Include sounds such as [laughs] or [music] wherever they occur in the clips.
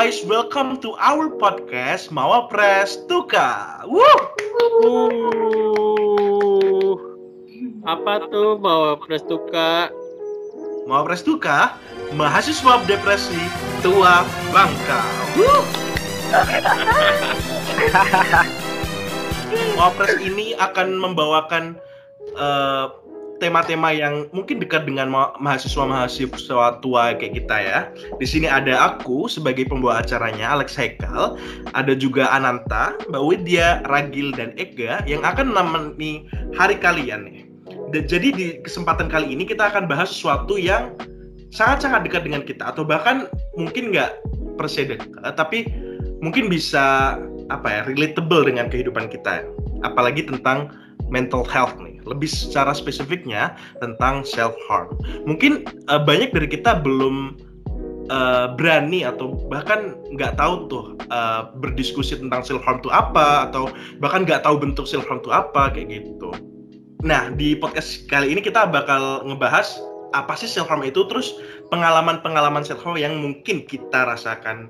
Guys, welcome to our podcast Mawa Press Tuka. Woo! Uh, apa tuh Mawa Press Tuka? Mawa Press Tuka, mahasiswa depresi tua bangka. Woo! [laughs] Mawa Press ini akan membawakan uh, tema-tema yang mungkin dekat dengan ma mahasiswa-mahasiswa tua kayak kita ya. Di sini ada aku sebagai pembawa acaranya, Alex Haikal. Ada juga Ananta, Mbak Widya, Ragil, dan Ega yang akan menemani hari kalian nih. jadi di kesempatan kali ini kita akan bahas sesuatu yang sangat-sangat dekat dengan kita atau bahkan mungkin nggak perse dekat, tapi mungkin bisa apa ya relatable dengan kehidupan kita. Apalagi tentang mental health nih. Lebih secara spesifiknya tentang self harm. Mungkin uh, banyak dari kita belum uh, berani atau bahkan nggak tahu tuh uh, berdiskusi tentang self harm itu apa atau bahkan nggak tahu bentuk self harm itu apa kayak gitu. Nah di podcast kali ini kita bakal ngebahas apa sih self harm itu terus pengalaman-pengalaman self harm yang mungkin kita rasakan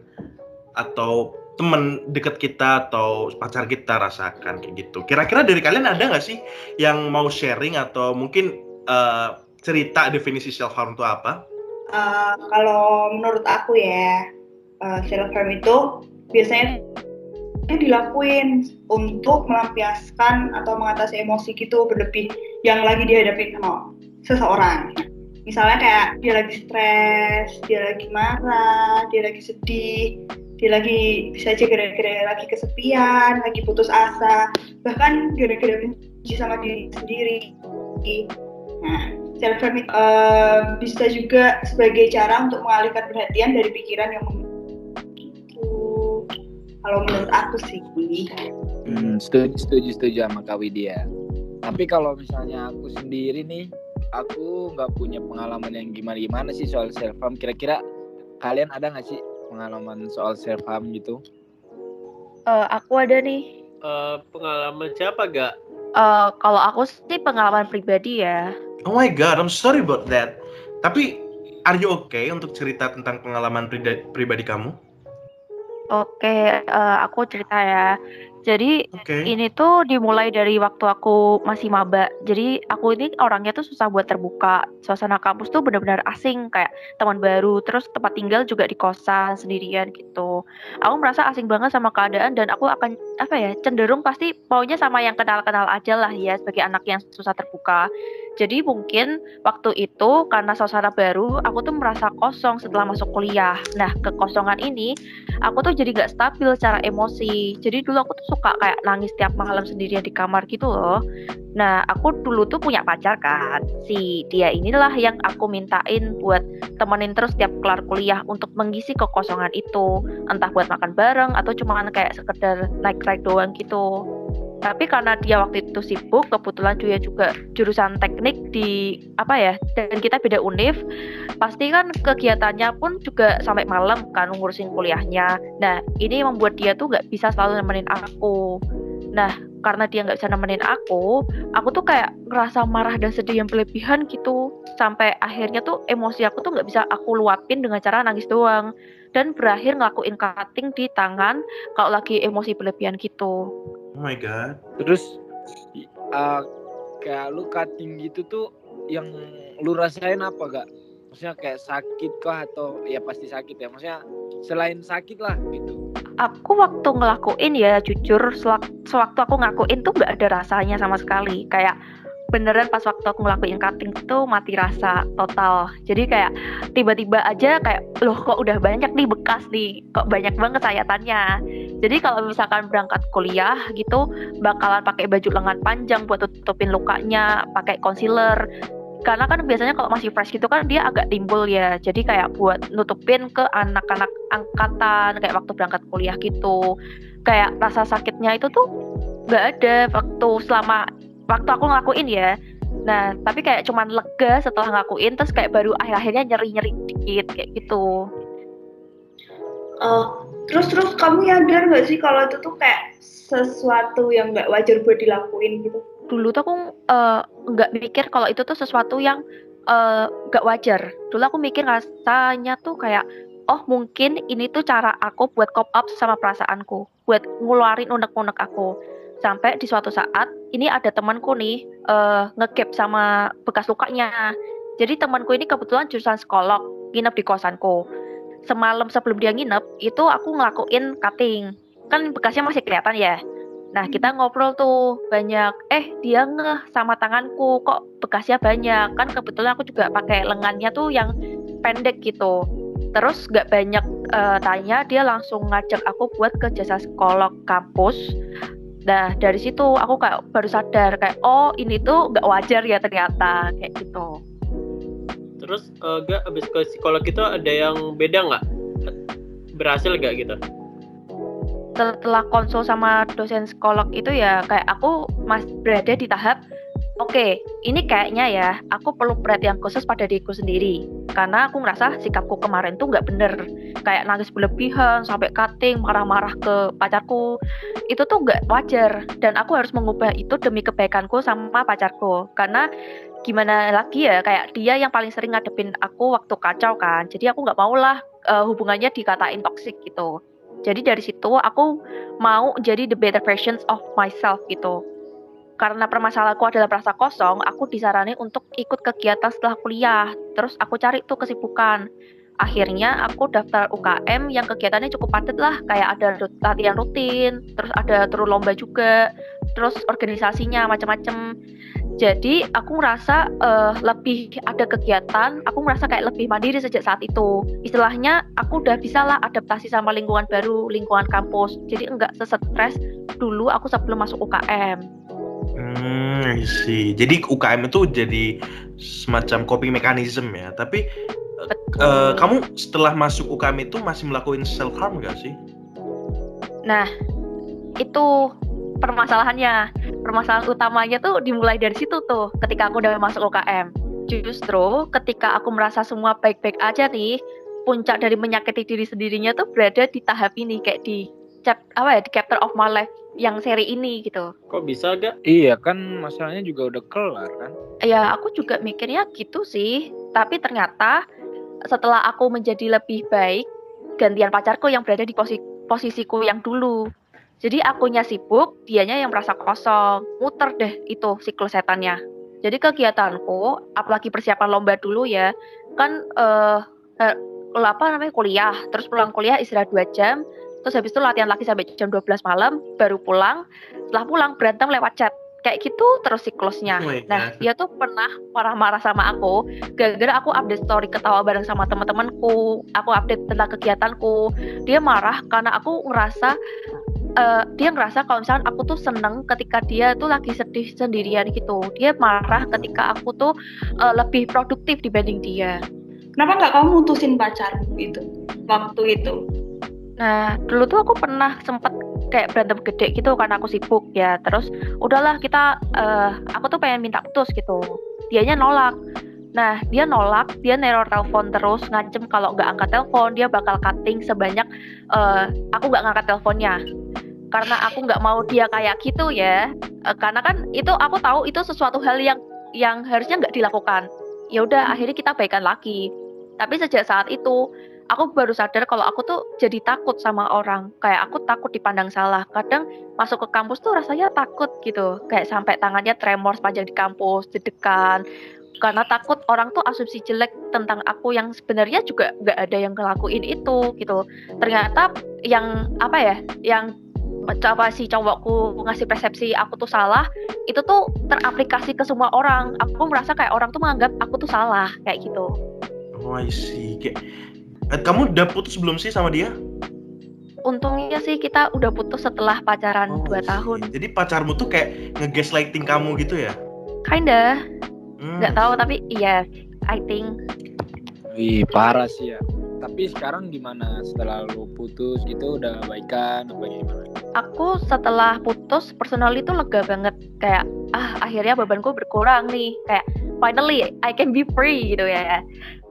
atau teman dekat kita atau pacar kita rasakan kayak gitu. Kira-kira dari kalian ada nggak sih yang mau sharing atau mungkin uh, cerita definisi self harm itu apa? Uh, kalau menurut aku ya uh, self harm itu biasanya dilakuin untuk melampiaskan atau mengatasi emosi gitu berlebih yang lagi dihadapi sama seseorang. Misalnya kayak dia lagi stres, dia lagi marah, dia lagi sedih, dia lagi bisa aja gara-gara lagi kesepian, lagi putus asa, bahkan gara-gara benci sama diri sendiri. Nah, self uh, bisa juga sebagai cara untuk mengalihkan perhatian dari pikiran yang. Kalau menurut aku sih. Hmm, setuju, setuju, setuju sama Kak Widya. Tapi kalau misalnya aku sendiri nih, aku nggak punya pengalaman yang gimana-gimana sih soal self harm. Kira-kira kalian ada nggak sih pengalaman soal self harm gitu? Uh, aku ada nih. Uh, pengalaman siapa gak? Uh, kalau aku sih pengalaman pribadi ya. Oh my god, I'm sorry about that. Tapi are you okay untuk cerita tentang pengalaman pribadi kamu? Oke, okay, uh, aku cerita ya. Jadi okay. ini tuh dimulai dari waktu aku masih maba. Jadi aku ini orangnya tuh susah buat terbuka. Suasana kampus tuh benar-benar asing kayak teman baru, terus tempat tinggal juga di kosan sendirian gitu. Aku merasa asing banget sama keadaan dan aku akan apa ya cenderung pasti maunya sama yang kenal-kenal aja lah ya sebagai anak yang susah terbuka. Jadi mungkin waktu itu karena suasana baru, aku tuh merasa kosong setelah masuk kuliah. Nah, kekosongan ini aku tuh jadi gak stabil secara emosi. Jadi dulu aku tuh suka kayak nangis tiap malam sendirian di kamar gitu loh. Nah, aku dulu tuh punya pacar kan. Si dia inilah yang aku mintain buat temenin terus tiap kelar kuliah untuk mengisi kekosongan itu. Entah buat makan bareng atau cuma kayak sekedar naik ride doang gitu tapi karena dia waktu itu sibuk kebetulan dia juga jurusan teknik di apa ya dan kita beda univ pasti kan kegiatannya pun juga sampai malam kan ngurusin kuliahnya nah ini membuat dia tuh nggak bisa selalu nemenin aku nah karena dia nggak bisa nemenin aku aku tuh kayak ngerasa marah dan sedih yang berlebihan gitu sampai akhirnya tuh emosi aku tuh nggak bisa aku luapin dengan cara nangis doang dan berakhir ngelakuin cutting di tangan kalau lagi emosi berlebihan gitu Oh my god. Terus uh, kayak lu cutting gitu tuh yang lu rasain apa gak? Maksudnya kayak sakit kah atau ya pasti sakit ya? Maksudnya selain sakit lah gitu. Aku waktu ngelakuin ya jujur sewaktu aku ngakuin tuh gak ada rasanya sama sekali. Kayak beneran pas waktu aku ngelakuin cutting tuh mati rasa total. Jadi kayak tiba-tiba aja kayak loh kok udah banyak nih bekas nih? Kok banyak banget sayatannya jadi kalau misalkan berangkat kuliah gitu bakalan pakai baju lengan panjang buat tutupin lukanya pakai concealer karena kan biasanya kalau masih fresh gitu kan dia agak timbul ya. Jadi kayak buat nutupin ke anak-anak angkatan kayak waktu berangkat kuliah gitu. Kayak rasa sakitnya itu tuh nggak ada waktu selama waktu aku ngelakuin ya. Nah tapi kayak cuman lega setelah ngakuin terus kayak baru akhir-akhirnya nyeri-nyeri dikit kayak gitu. Uh, terus terus kamu nyadar gak sih kalau itu tuh kayak sesuatu yang nggak wajar buat dilakuin gitu dulu tuh aku eh, nggak uh, mikir kalau itu tuh sesuatu yang uh, gak wajar dulu aku mikir rasanya tuh kayak oh mungkin ini tuh cara aku buat cop up sama perasaanku, buat ngeluarin unek-unek aku. Sampai di suatu saat ini ada temanku nih uh, ngegap sama bekas lukanya. Jadi temanku ini kebetulan jurusan psikolog, nginep di kosanku. Semalam sebelum dia nginep, itu aku ngelakuin cutting. Kan bekasnya masih kelihatan ya. Nah, kita ngobrol tuh banyak, eh dia ngeh sama tanganku kok bekasnya banyak. Kan kebetulan aku juga pakai lengannya tuh yang pendek gitu. Terus nggak banyak uh, tanya dia langsung ngajak aku buat ke jasa psikolog kampus. Nah dari situ aku kayak baru sadar kayak oh ini tuh nggak wajar ya ternyata kayak gitu. Terus uh, gak abis ke psikolog itu ada yang beda nggak? Berhasil gak gitu setelah konsul sama dosen psikolog itu ya kayak aku masih berada di tahap oke, okay, ini kayaknya ya, aku perlu perhatian khusus pada diriku sendiri. Karena aku ngerasa sikapku kemarin tuh nggak bener. Kayak nangis berlebihan, sampai cutting, marah-marah ke pacarku. Itu tuh nggak wajar. Dan aku harus mengubah itu demi kebaikanku sama pacarku. Karena gimana lagi ya, kayak dia yang paling sering ngadepin aku waktu kacau kan. Jadi aku nggak mau lah uh, hubungannya dikatain toxic gitu. Jadi dari situ aku mau jadi the better versions of myself gitu karena permasalahanku adalah merasa kosong, aku disarani untuk ikut kegiatan setelah kuliah. Terus aku cari tuh kesibukan. Akhirnya aku daftar UKM yang kegiatannya cukup padat lah, kayak ada latihan rutin, terus ada turun lomba juga, terus organisasinya macam-macam. Jadi aku ngerasa uh, lebih ada kegiatan, aku ngerasa kayak lebih mandiri sejak saat itu. Istilahnya aku udah bisa lah adaptasi sama lingkungan baru, lingkungan kampus. Jadi enggak sesetres dulu aku sebelum masuk UKM. Hmm, see. Jadi UKM itu jadi semacam coping mechanism ya. Tapi uh, kamu setelah masuk UKM itu masih melakukan self harm gak sih? Nah, itu permasalahannya. Permasalahan utamanya tuh dimulai dari situ tuh ketika aku udah masuk UKM. Justru ketika aku merasa semua baik-baik aja nih, puncak dari menyakiti diri sendirinya tuh berada di tahap ini kayak di chap apa ya di chapter of my life yang seri ini gitu. Kok bisa gak? Iya kan masalahnya juga udah kelar kan? Ya aku juga mikirnya gitu sih. Tapi ternyata setelah aku menjadi lebih baik, gantian pacarku yang berada di posi posisiku yang dulu. Jadi akunya sibuk, dianya yang merasa kosong. Muter deh itu siklus setannya. Jadi kegiatanku, apalagi persiapan lomba dulu ya, kan uh, uh, apa namanya kuliah, terus pulang kuliah istirahat dua jam, terus habis itu latihan lagi sampai jam 12 malam baru pulang setelah pulang berantem lewat chat kayak gitu terus siklusnya. Oh nah, dia tuh pernah marah-marah sama aku gara-gara aku update story ketawa bareng sama teman-temanku, aku update tentang kegiatanku. Dia marah karena aku ngerasa uh, dia ngerasa kalau misalnya aku tuh seneng ketika dia tuh lagi sedih sendirian gitu. Dia marah ketika aku tuh uh, lebih produktif dibanding dia. Kenapa nggak kamu mutusin pacarmu itu waktu itu? Nah, dulu tuh aku pernah sempet kayak berantem gede gitu karena aku sibuk ya. Terus udahlah kita, uh, aku tuh pengen minta putus gitu. Dianya nolak. Nah, dia nolak, dia neror telepon terus, ngancem kalau nggak angkat telepon, dia bakal cutting sebanyak uh, aku nggak ngangkat teleponnya. Karena aku nggak mau dia kayak gitu ya. Uh, karena kan itu aku tahu itu sesuatu hal yang yang harusnya nggak dilakukan. Ya udah, akhirnya kita baikan lagi. Tapi sejak saat itu aku baru sadar kalau aku tuh jadi takut sama orang kayak aku takut dipandang salah kadang masuk ke kampus tuh rasanya takut gitu kayak sampai tangannya tremor sepanjang di kampus dedekan karena takut orang tuh asumsi jelek tentang aku yang sebenarnya juga nggak ada yang ngelakuin itu gitu ternyata yang apa ya yang coba si cowokku ngasih persepsi aku tuh salah itu tuh teraplikasi ke semua orang aku merasa kayak orang tuh menganggap aku tuh salah kayak gitu oh I see kayak Eh, kamu udah putus belum sih sama dia? Untungnya sih kita udah putus setelah pacaran oh, 2 tahun. Jadi pacarmu tuh kayak nge-gaslighting kamu gitu ya? Kinda. Hmm. Gak tahu tapi iya, I think. Wih, parah sih ya. Tapi sekarang gimana? Setelah lu putus gitu udah baikan apa gimana? Aku setelah putus personal itu lega banget. Kayak ah akhirnya bebanku berkurang nih. Kayak finally I can be free gitu ya.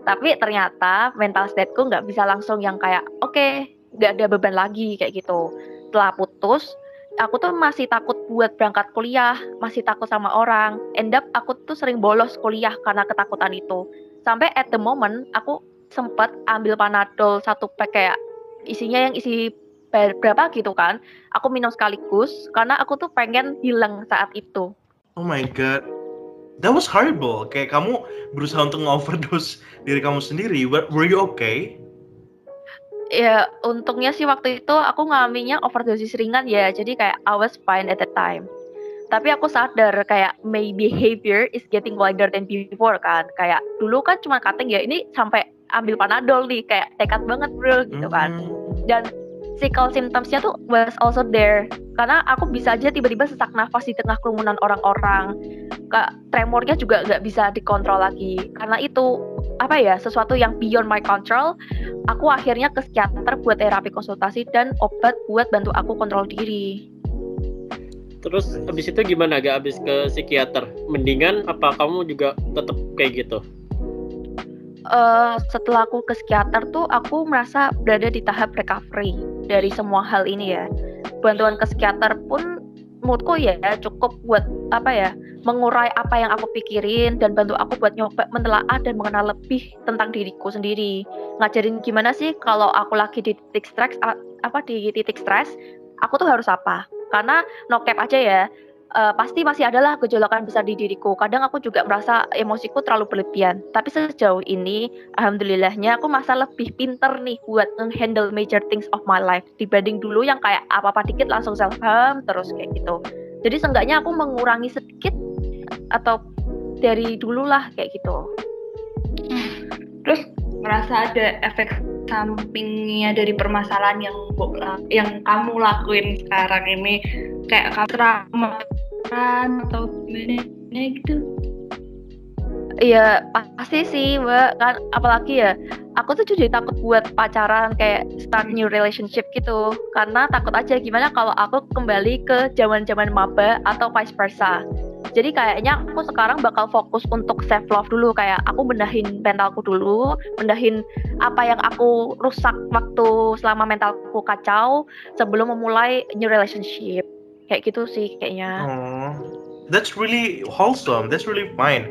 Tapi ternyata mental stateku nggak bisa langsung yang kayak oke okay, nggak ada beban lagi kayak gitu. Setelah putus aku tuh masih takut buat berangkat kuliah masih takut sama orang. End up aku tuh sering bolos kuliah karena ketakutan itu. Sampai at the moment aku sempat ambil panadol satu pack kayak isinya yang isi berapa gitu kan aku minum sekaligus karena aku tuh pengen hilang saat itu. Oh my god. That was horrible. Kayak kamu berusaha untuk overdose diri kamu sendiri. Were you okay? Ya untungnya sih waktu itu aku ngalaminnya overdosis ringan ya. Jadi kayak I was fine at the time. Tapi aku sadar kayak my behavior is getting wilder than before kan. Kayak dulu kan cuma cutting ya. Ini sampai ambil panadol nih kayak tekad banget bro gitu kan hmm. dan physical symptomsnya tuh was also there karena aku bisa aja tiba-tiba sesak nafas di tengah kerumunan orang-orang tremornya juga nggak bisa dikontrol lagi karena itu apa ya sesuatu yang beyond my control aku akhirnya ke psikiater buat terapi konsultasi dan obat buat bantu aku kontrol diri Terus abis itu gimana gak abis ke psikiater? Mendingan apa kamu juga tetap kayak gitu? Uh, setelah aku ke psikiater tuh aku merasa berada di tahap recovery dari semua hal ini ya. Bantuan ke psikiater pun menurutku ya cukup buat apa ya mengurai apa yang aku pikirin dan bantu aku buat nyoba mentelaah dan mengenal lebih tentang diriku sendiri ngajarin gimana sih kalau aku lagi di titik stres apa di titik stres aku tuh harus apa karena no cap aja ya uh, pasti masih adalah gejolakan besar di diriku. Kadang aku juga merasa emosiku terlalu berlebihan. Tapi sejauh ini, alhamdulillahnya aku masa lebih pinter nih buat handle major things of my life dibanding dulu yang kayak apa-apa dikit langsung self harm terus kayak gitu. Jadi seenggaknya aku mengurangi sedikit atau dari dulu lah kayak gitu. Terus merasa ada efek sampingnya dari permasalahan yang yang kamu lakuin sekarang ini. Kayak kamu trauma atau gimana gitu. Iya pasti sih mbak. Kan apalagi ya aku tuh jadi takut buat pacaran kayak start new relationship gitu. Karena takut aja gimana kalau aku kembali ke zaman zaman maba atau vice versa jadi kayaknya aku sekarang bakal fokus untuk self love dulu kayak aku benahin mentalku dulu benahin apa yang aku rusak waktu selama mentalku kacau sebelum memulai new relationship. Kayak gitu sih kayaknya. Oh, that's really wholesome that's really fine.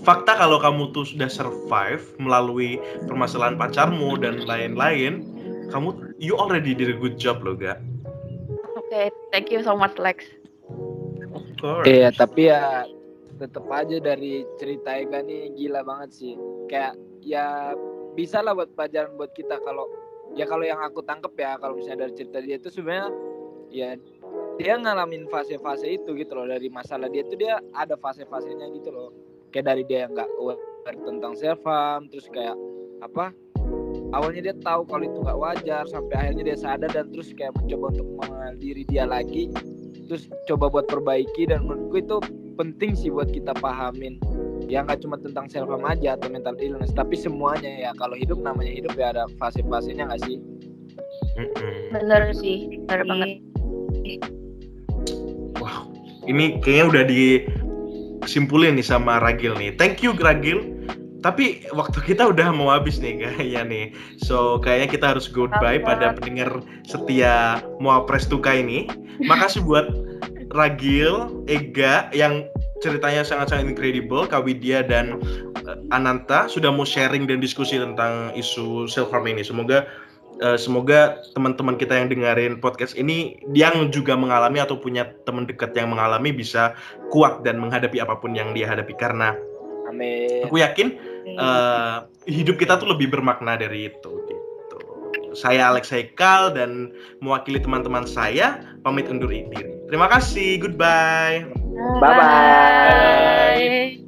Fakta kalau kamu tuh sudah survive melalui permasalahan pacarmu dan lain-lain kamu you already did a good job loh gak oke okay, thank you so much Lex Iya, tapi ya tetap aja dari cerita Ega nih gila banget sih. Kayak ya bisa lah buat pelajaran buat kita kalau ya kalau yang aku tangkep ya kalau misalnya dari cerita dia itu sebenarnya ya dia ngalamin fase-fase itu gitu loh. Dari masalah dia itu dia ada fase-fasenya gitu loh. Kayak dari dia yang nggak aware tentang self harm terus kayak apa awalnya dia tahu kalau itu nggak wajar sampai akhirnya dia sadar dan terus kayak mencoba untuk mengenal diri dia lagi terus coba buat perbaiki dan menurutku itu penting sih buat kita pahamin. Ya nggak cuma tentang self harm aja atau mental illness tapi semuanya ya. Kalau hidup namanya hidup ya ada fase-fasenya nggak sih? Bener sih bener banget. Wow ini kayaknya udah disimpulin nih sama Ragil nih. Thank you Ragil tapi waktu kita udah mau habis nih kayaknya nih. So kayaknya kita harus goodbye pada pendengar setia Moa Prestuka ini. Makasih buat Ragil, Ega yang ceritanya sangat-sangat incredible, Kawidya dan uh, Ananta sudah mau sharing dan diskusi tentang isu self harm ini. Semoga uh, semoga teman-teman kita yang dengerin podcast ini yang juga mengalami atau punya teman dekat yang mengalami bisa kuat dan menghadapi apa pun yang dia hadapi karena Amin. Aku yakin uh, hidup kita tuh lebih bermakna dari itu gitu. Saya Alex Haikal dan mewakili teman-teman saya pamit undur diri. Terima kasih. Goodbye. Bye bye. bye.